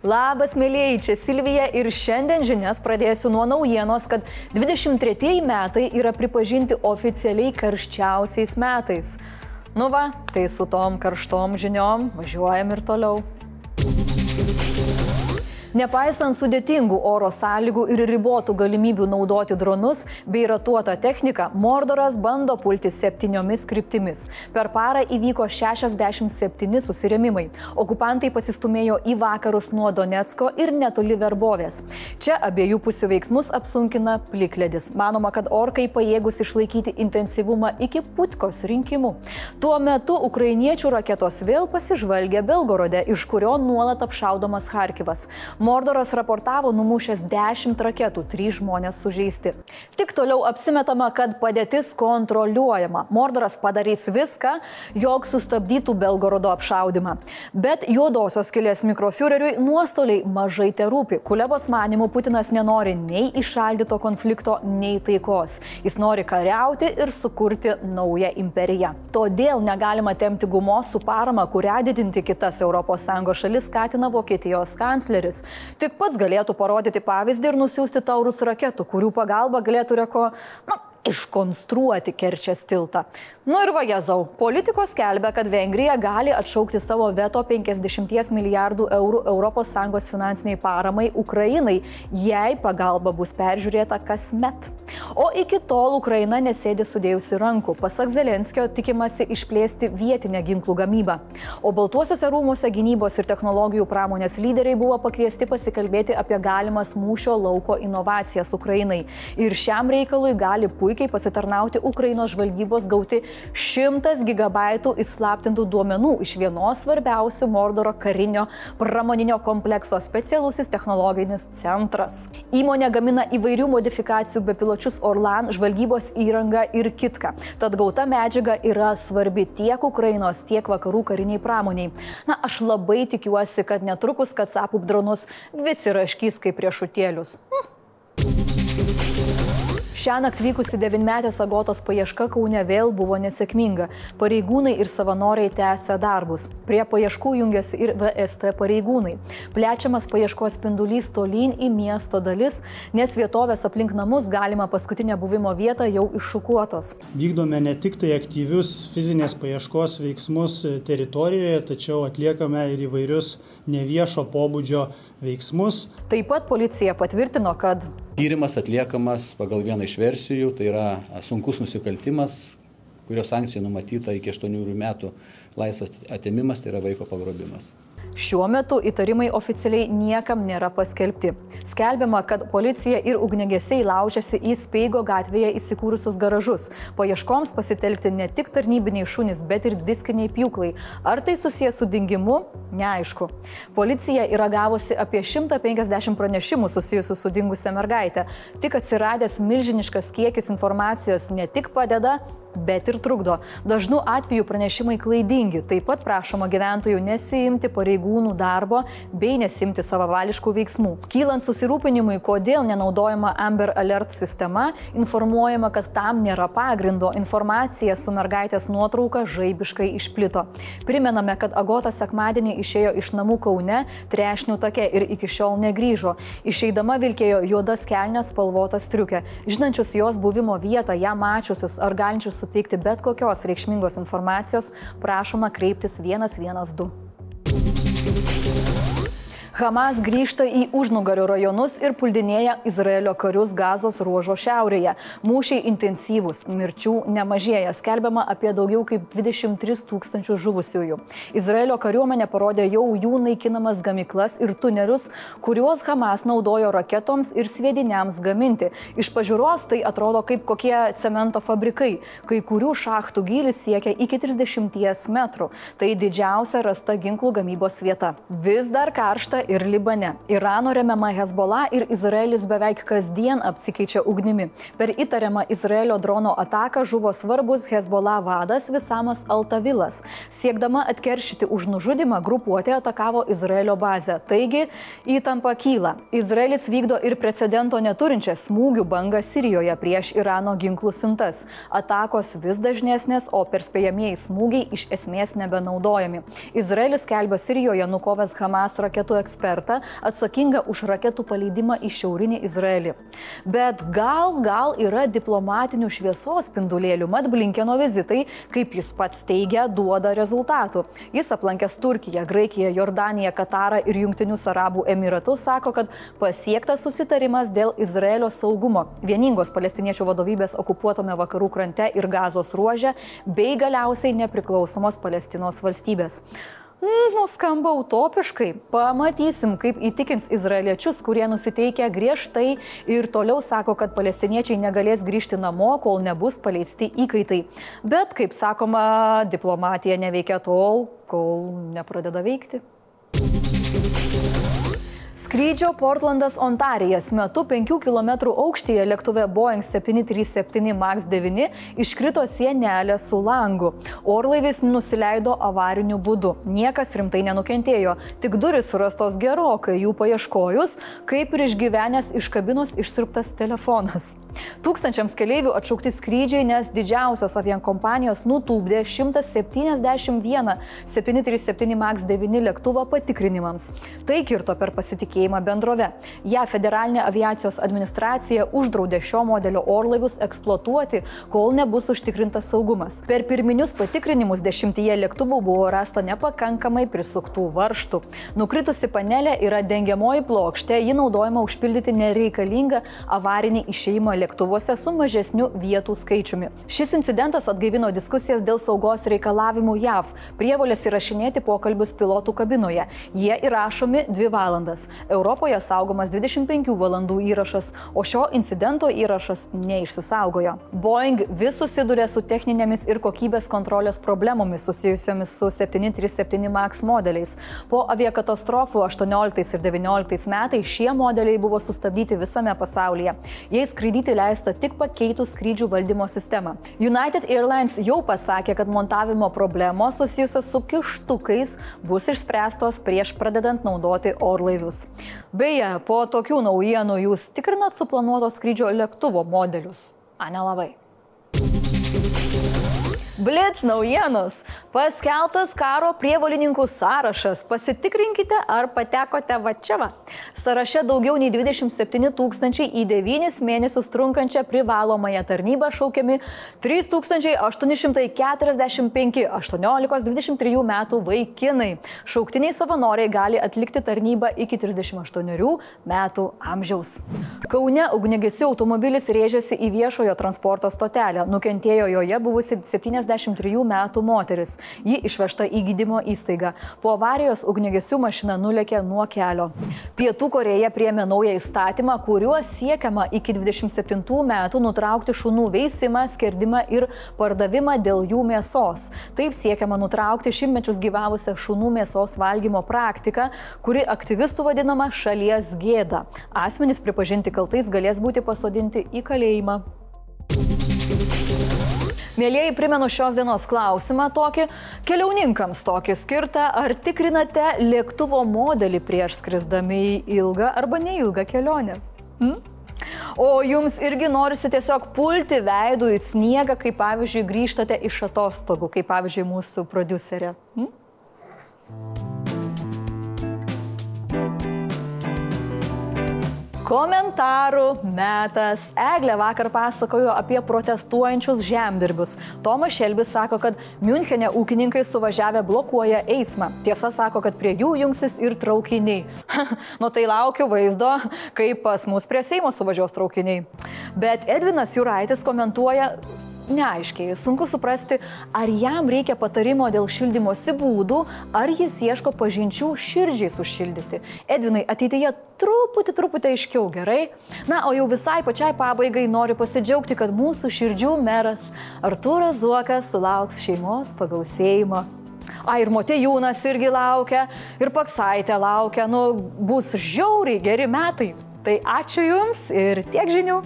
Labas, mėlyjei, čia Silvija ir šiandien žinias pradėsiu nuo naujienos, kad 23 metai yra pripažinti oficialiai karščiausiais metais. Nu va, tai su tom karštom žiniom važiuojam ir toliau. Nepaisant sudėtingų oro sąlygų ir ribotų galimybių naudoti dronus bei ratuotą techniką, Mordoras bando pulti septyniomis kryptimis. Per parą įvyko 67 susirėmimai. Okupantai pasistumėjo į vakarus nuo Donetsko ir netoli Verbovės. Čia abiejų pusių veiksmus apsunkina plikledis. Manoma, kad orkai pajėgus išlaikyti intensyvumą iki putkos rinkimų. Tuo metu ukrainiečių raketos vėl pasižvalgė Belgorode, iš kurio nuolat apšaudomas Harkivas. Mordoras raportavo numušęs 10 raketų, 3 žmonės sužeisti. Tik toliau apsimetama, kad padėtis kontroliuojama. Mordoras padarys viską, jog sustabdytų Belgorodo apšaudimą. Bet juodosios kilės mikrofiureriui nuostoliai mažai te rūpi. Kulebos manimų Putinas nenori nei išaldyto konflikto, nei taikos. Jis nori kariauti ir sukurti naują imperiją. Todėl negalima temti gumos su parama, kurią didinti kitas ES šalis skatina Vokietijos kancleris. Tik pats galėtų parodyti pavyzdį ir nusiųsti taurus raketų, kurių pagalba galėtų reko, na, iškonstruoti Kerčės tiltą. Nu ir vajazau, politikos kelbė, kad Vengrija gali atšaukti savo veto 50 milijardų eurų ES finansiniai paramai Ukrainai, jei pagalba bus peržiūrėta kasmet. O iki tol Ukraina nesėdė sudėjusi rankų. Pasak Zelenskio tikimasi išplėsti vietinę ginklų gamybą. O Baltuosiuose rūmuose gynybos ir technologijų pramonės lyderiai buvo pakviesti pasikalbėti apie galimas mūšio lauko inovacijas Ukrainai. Ir šiam reikalui gali puikiai pasitarnauti Ukrainos žvalgybos gauti 100 gigabaitų įslaptintų duomenų iš vienos svarbiausių Mordoro karinio pramoninio komplekso specialusis technologinis centras. Įmonė gamina įvairių modifikacijų bepiločius Orlan, žvalgybos įrangą ir kitką. Tad gauta medžiaga yra svarbi tiek Ukrainos, tiek vakarų kariniai pramoniai. Na, aš labai tikiuosi, kad netrukus, kad sapų dronus visi raškys kaip priešutėlius. Hm. Šią naktį vykusi devinmetės agotos paieška Kaune vėl buvo nesėkminga. Pareigūnai ir savanoriai tęsia darbus. Prie paieškų jungiasi ir VST pareigūnai. Plečiamas paieškos spindulys tolyn į miesto dalis, nes vietovės aplink namus galima paskutinę buvimo vietą jau iššukuotos. Vykdome ne tik tai aktyvius fizinės paieškos veiksmus teritorijoje, tačiau atliekame ir įvairius neviešo pobūdžio veiksmus. Taip pat policija patvirtino, kad Tyrimas atliekamas pagal vieną iš versijų, tai yra sunkus nusikaltimas, kurio sankcija numatyta iki 8 metų laisvės atimimas, tai yra vaiko pagrobimas. Šiuo metu įtarimai oficialiai niekam nėra paskelbti. Skelbiama, kad policija ir ugnegesiai laužiasi į Speigo gatvėje įsikūrusius garažus. Paieškoms pasitelkti ne tik tarnybiniai šunys, bet ir diskiniai pjūklai. Ar tai susijęs su dingimu? Neaišku. Policija yra gavusi apie 150 pranešimų susijusių su dingusią mergaitę. Tik atsiradęs milžiniškas kiekis informacijos ne tik padeda, bet ir trukdo. Dažnu atveju pranešimai klaidingi. Taip pat prašoma gyventojų nesiimti pareigūnų darbo bei nesimti savavališkų veiksmų. Kylant susirūpinimui, kodėl nenaudojama Amber Alert sistema, informuojama, kad tam nėra pagrindo. Informacija su mergaitės nuotrauka žaibiškai išplito. Primename, kad Agota sekmadienį išėjo iš namų Kaune, trešnių take ir iki šiol negryžo. Išeidama vilkėjo juodas kelnes spalvotas triukė. Žinančius jos buvimo vietą, ją mačiusius ar galinčius suteikti bet kokios reikšmingos informacijos, prašoma kreiptis 112. Hamas grįžta į užnugario rajonus ir puldinėja Izraelio karius gazos ruožo šiaurėje. Mūšiai intensyvūs, mirčių nemažėja, skelbiama apie daugiau kaip 23 tūkstančių žuvusiųjų. Izraelio kariuomenė parodė jau jų naikinamas gamyklas ir tunelius, kuriuos Hamas naudojo raketoms ir sviediniams gaminti. Iš pažiūros tai atrodo kaip kokie cemento fabrikai, kai kurių šachtų gylis siekia iki 30 metrų. Tai didžiausia rasta ginklų gamybos vieta. Vis dar karšta ir Libane. Irano remiama Hezbollah ir Izraelis beveik kasdien apsikeičia ugnimi. Per įtariamą Izraelio drono ataką žuvo svarbus Hezbollah vadas Visamas Altavilas. Siekdama atkeršyti už nužudimą, grupuotė atakavo Izraelio bazę. Taigi įtampa kyla. Izraelis vykdo ir precedento neturinčią smūgių bangą Sirijoje prieš Irano ginklų siuntas. Atakos vis dažnesnės, o perspėjamieji smūgiai iš esmės nebenaudojami. Izraelis kelbė Sirijoje nukovęs Hamas raketų eksportą ekspertą atsakingą už raketų paleidimą į šiaurinį Izraelį. Bet gal, gal yra diplomatinių šviesos spindulėlių, mat Blinkeno vizitai, kaip jis pats teigia, duoda rezultatų. Jis aplankęs Turkiją, Graikiją, Jordaniją, Katarą ir Junktinius Arabų Emiratus sako, kad pasiektas susitarimas dėl Izraelio saugumo, vieningos palestiniečių vadovybės okupuotame vakarų krante ir gazos ruožė, bei galiausiai nepriklausomos Palestinos valstybės. Mm, nuskamba utopiškai. Pamatysim, kaip įtikins izraeliečius, kurie nusiteikia griežtai ir toliau sako, kad palestiniečiai negalės grįžti namo, kol nebus paleisti įkaitai. Bet, kaip sakoma, diplomatija neveikia tol, kol nepradeda veikti. Skrydžio Portlandas Ontarijas metu 5 km aukštyje lėktuve Boeing 737 MAX 9 iškrito sienelė su langu. Orlaivis nusileido avariniu būdu. Niekas rimtai nenukentėjo, tik duris surastos gerokai jų paieškojus, kaip ir išgyvenęs iš kabinos išsirptas telefonas. Tūkstančiams keleivių atšaukti skrydžiai, nes didžiausios aviankompanijos nutūpdė 171 737 MAX 9 lėktuvą patikrinimams. Tai kirto per pasitikėjimą pasitikėjimą bendrove. Ja federalinė aviacijos administracija uždraudė šio modelio orlaivius eksploatuoti, kol nebus užtikrintas saugumas. Per pirminius patikrinimus dešimtyje lėktuvų buvo rasta nepakankamai prisuktų varštų. Nukritusi panelė yra dengiamoji plokštė, ji naudojama užpildyti nereikalingą avarinį išėjimą lėktuvuose su mažesniu vietų skaičiumi. Šis incidentas atgaivino diskusijas dėl saugos reikalavimų JAV, prievolės įrašinėti pokalbius pilotų kabinoje. Jie įrašomi dvi valandas. Europoje saugomas 25 valandų įrašas, o šio incidento įrašas neišsisaugojo. Boeing vis susiduria su techninėmis ir kokybės kontrolės problemomis susijusiomis su 737 MAX modeliais. Po aviakatastrofų 18 ir 19 metais šie modeliai buvo sustabdyti visame pasaulyje. Jais skraidyti leista tik pakeitus skrydžių valdymo sistemą. United Airlines jau pasakė, kad montavimo problemos susijusios su kištukais bus išspręstos prieš pradedant naudoti orlaivius. Beje, po tokių naujienų jūs tikrinat suplanuoto skrydžio lėktuvo modelius? A, nelabai. Blitz naujienos. Paskeltas karo prievolininkų sąrašas. Pasitikrinkite, ar patekote va čia va. Sąraše daugiau nei 27 tūkstančiai į 9 mėnesius trunkančią privalomąją tarnybą šaukiami 3845 18-23 metų vaikinai. Šauktiniai savanoriai gali atlikti tarnybą iki 38 metų amžiaus. Kaune ugnegesių automobilis rėžėsi į viešojo transporto stotelę. Nukentėjo joje buvusi 70 63 metų moteris. Ji išvežta į gydymo įstaigą. Po avarijos ugnegesių mašina nulėkė nuo kelio. Pietų Koreja priemė naują įstatymą, kuriuo siekiama iki 27 metų nutraukti šunų veisimą, skerdimą ir pardavimą dėl jų mėsos. Taip siekiama nutraukti šimtmečius gyvavusią šunų mėsos valgymo praktiką, kuri aktyvistų vadinama šalies gėda. Asmenys pripažinti kaltais galės būti pasodinti į kalėjimą. Mėlyjei, primenu šios dienos klausimą tokį, keliauninkams tokį skirtą, ar tikrinate lėktuvo modelį prieš skrisdami į ilgą arba neilgą kelionę? Hmm? O jums irgi norisi tiesiog pulti veidų į sniegą, kai pavyzdžiui grįžtate iš atostogų, kaip pavyzdžiui mūsų producerė. Hmm? Komentarų metas. Eglė vakar pasakojo apie protestuojančius žemdirbius. Tomas Šelbis sako, kad Münchenė ūkininkai suvažiavę blokuoja eismą. Tiesa sako, kad prie jų jungsis ir traukiniai. nu tai laukiu vaizdo, kaip pas mus prie Seimo suvažiuos traukiniai. Bet Edvinas Juraitis komentuoja neaiškiai. Sunku suprasti, ar jam reikia patarimo dėl šildymosi būdų, ar jis ieško pažinčių širdžiai sušildyti. Edvinai, ateityje truputį, truputį aiškiau gerai. Na, o jau visai pačiai pabaigai noriu pasidžiaugti, kad mūsų širdžių meras Artūras Zuokas sulauks šeimos pagausėjimo. A, ir Motejūnas irgi laukia, ir Paksaitė laukia, nu, bus žiauriai geri metai. Tai ačiū Jums ir tiek žinių.